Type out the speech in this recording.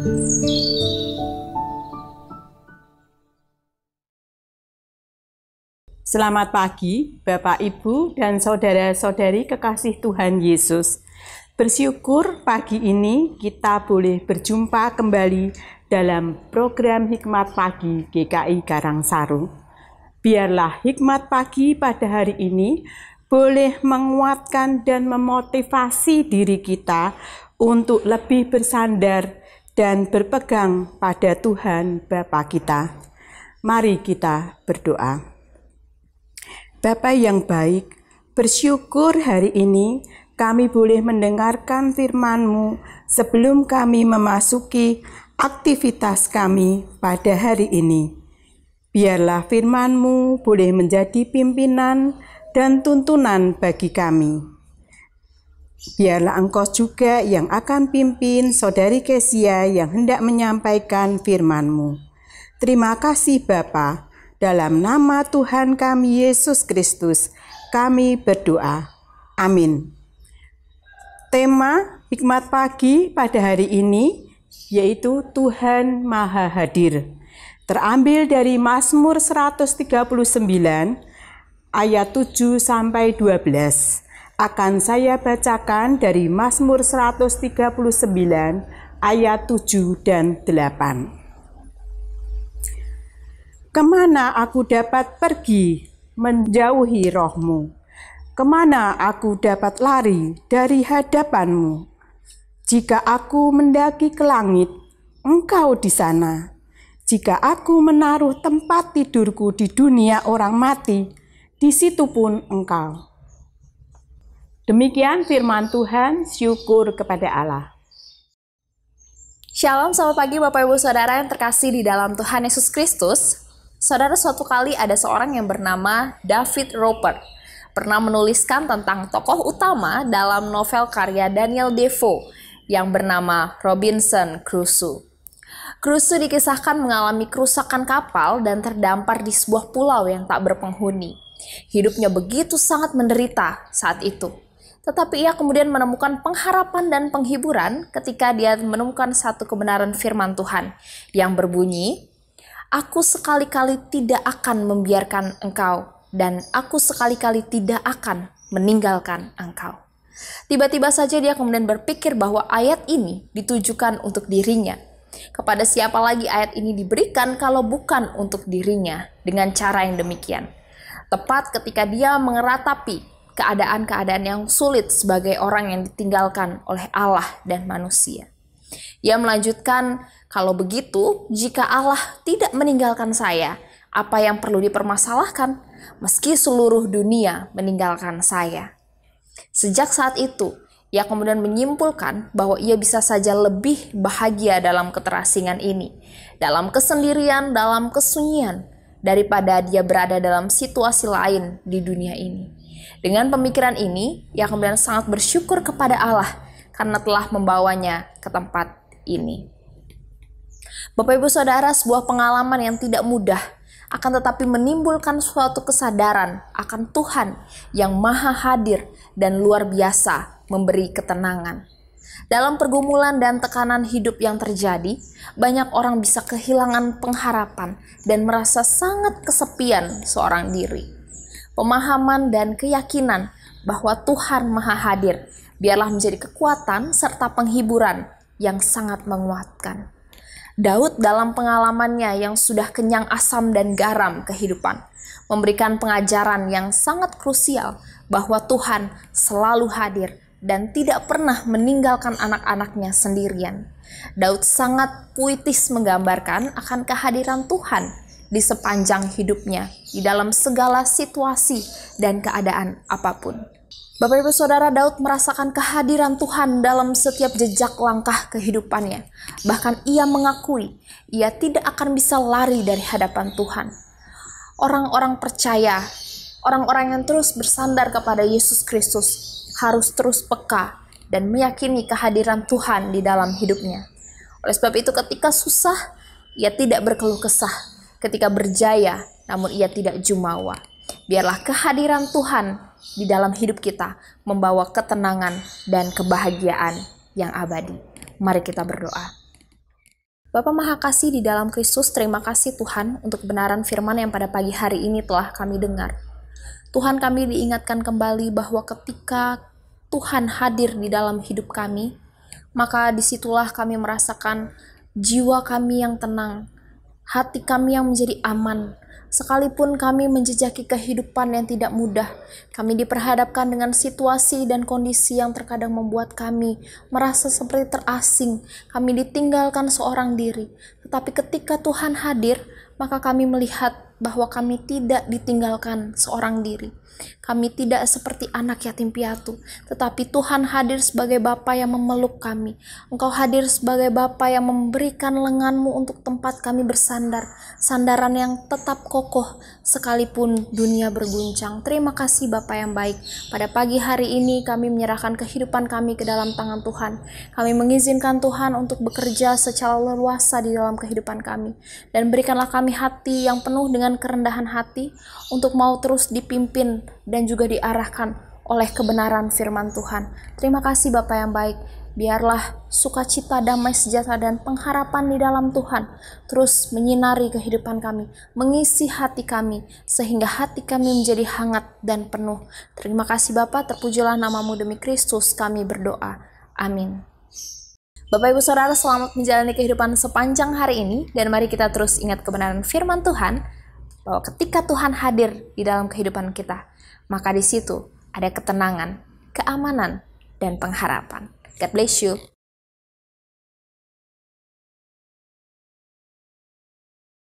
Selamat pagi, Bapak, Ibu, dan saudara-saudari kekasih Tuhan Yesus. Bersyukur pagi ini kita boleh berjumpa kembali dalam program Hikmat Pagi GKI Karangsaru. Biarlah hikmat pagi pada hari ini boleh menguatkan dan memotivasi diri kita untuk lebih bersandar dan berpegang pada Tuhan Bapa kita. Mari kita berdoa. Bapak yang baik, bersyukur hari ini kami boleh mendengarkan firman-Mu sebelum kami memasuki aktivitas kami pada hari ini. Biarlah firman-Mu boleh menjadi pimpinan dan tuntunan bagi kami. Biarlah Engkau juga yang akan pimpin Saudari Kesia yang hendak menyampaikan firman-Mu. Terima kasih Bapak. Dalam nama Tuhan kami Yesus Kristus, kami berdoa. Amin. Tema hikmat pagi pada hari ini yaitu Tuhan Maha Hadir. Terambil dari Mazmur 139 ayat 7 sampai 12. Akan saya bacakan dari Mazmur 139 ayat 7 dan 8. Ke mana aku dapat pergi menjauhi rohmu? Ke mana aku dapat lari dari hadapanmu? Jika aku mendaki ke langit, engkau di sana. Jika aku menaruh tempat tidurku di dunia orang mati, di situ pun engkau. Demikian firman Tuhan, syukur kepada Allah. Shalom, selamat pagi Bapak Ibu Saudara yang terkasih di dalam Tuhan Yesus Kristus. Saudara, suatu kali ada seorang yang bernama David Roper pernah menuliskan tentang tokoh utama dalam novel karya Daniel Defoe yang bernama Robinson Crusoe. Crusoe dikisahkan mengalami kerusakan kapal dan terdampar di sebuah pulau yang tak berpenghuni. Hidupnya begitu sangat menderita saat itu. Tetapi ia kemudian menemukan pengharapan dan penghiburan ketika dia menemukan satu kebenaran firman Tuhan yang berbunyi, Aku sekali-kali tidak akan membiarkan engkau, dan aku sekali-kali tidak akan meninggalkan engkau. Tiba-tiba saja dia kemudian berpikir bahwa ayat ini ditujukan untuk dirinya. Kepada siapa lagi ayat ini diberikan kalau bukan untuk dirinya dengan cara yang demikian. Tepat ketika dia mengeratapi keadaan-keadaan yang sulit sebagai orang yang ditinggalkan oleh Allah dan manusia. Ia melanjutkan, kalau begitu, jika Allah tidak meninggalkan saya, apa yang perlu dipermasalahkan? Meski seluruh dunia meninggalkan saya. Sejak saat itu, ia kemudian menyimpulkan bahwa ia bisa saja lebih bahagia dalam keterasingan ini, dalam kesendirian, dalam kesunyian, daripada dia berada dalam situasi lain di dunia ini. Dengan pemikiran ini, ia kemudian sangat bersyukur kepada Allah karena telah membawanya ke tempat ini. Bapak Ibu Saudara, sebuah pengalaman yang tidak mudah akan tetapi menimbulkan suatu kesadaran akan Tuhan yang maha hadir dan luar biasa memberi ketenangan. Dalam pergumulan dan tekanan hidup yang terjadi, banyak orang bisa kehilangan pengharapan dan merasa sangat kesepian seorang diri. Pemahaman dan keyakinan bahwa Tuhan Maha Hadir biarlah menjadi kekuatan serta penghiburan yang sangat menguatkan. Daud dalam pengalamannya yang sudah kenyang asam dan garam kehidupan, memberikan pengajaran yang sangat krusial bahwa Tuhan selalu hadir dan tidak pernah meninggalkan anak-anaknya sendirian. Daud sangat puitis menggambarkan akan kehadiran Tuhan di sepanjang hidupnya, di dalam segala situasi dan keadaan apa pun. Bapak Ibu Saudara Daud merasakan kehadiran Tuhan dalam setiap jejak langkah kehidupannya. Bahkan ia mengakui ia tidak akan bisa lari dari hadapan Tuhan. Orang-orang percaya, orang-orang yang terus bersandar kepada Yesus Kristus harus terus peka dan meyakini kehadiran Tuhan di dalam hidupnya. Oleh sebab itu ketika susah, ia tidak berkeluh kesah. Ketika berjaya, namun ia tidak jumawa. Biarlah kehadiran Tuhan di dalam hidup kita membawa ketenangan dan kebahagiaan yang abadi. Mari kita berdoa. Bapa Maha Kasih di dalam Kristus, terima kasih Tuhan untuk kebenaran firman yang pada pagi hari ini telah kami dengar. Tuhan kami diingatkan kembali bahwa ketika Tuhan hadir di dalam hidup kami, maka di situlah kami merasakan jiwa kami yang tenang, hati kami yang menjadi aman, Sekalipun kami menjejaki kehidupan yang tidak mudah, kami diperhadapkan dengan situasi dan kondisi yang terkadang membuat kami merasa seperti terasing. Kami ditinggalkan seorang diri, tetapi ketika Tuhan hadir, maka kami melihat bahwa kami tidak ditinggalkan seorang diri. Kami tidak seperti anak yatim piatu, tetapi Tuhan hadir sebagai Bapa yang memeluk kami. Engkau hadir sebagai Bapa yang memberikan lenganmu untuk tempat kami bersandar, sandaran yang tetap kokoh sekalipun dunia berguncang. Terima kasih Bapa yang baik. Pada pagi hari ini kami menyerahkan kehidupan kami ke dalam tangan Tuhan. Kami mengizinkan Tuhan untuk bekerja secara leluasa di dalam kehidupan kami. Dan berikanlah kami hati yang penuh dengan kerendahan hati untuk mau terus dipimpin dan juga diarahkan oleh kebenaran firman Tuhan. Terima kasih Bapak yang baik. Biarlah sukacita, damai sejahtera, dan pengharapan di dalam Tuhan terus menyinari kehidupan kami, mengisi hati kami, sehingga hati kami menjadi hangat dan penuh. Terima kasih Bapak, terpujilah namamu demi Kristus kami berdoa. Amin. Bapak Ibu Saudara selamat menjalani kehidupan sepanjang hari ini dan mari kita terus ingat kebenaran firman Tuhan bahwa ketika Tuhan hadir di dalam kehidupan kita, maka di situ ada ketenangan, keamanan, dan pengharapan. God bless you.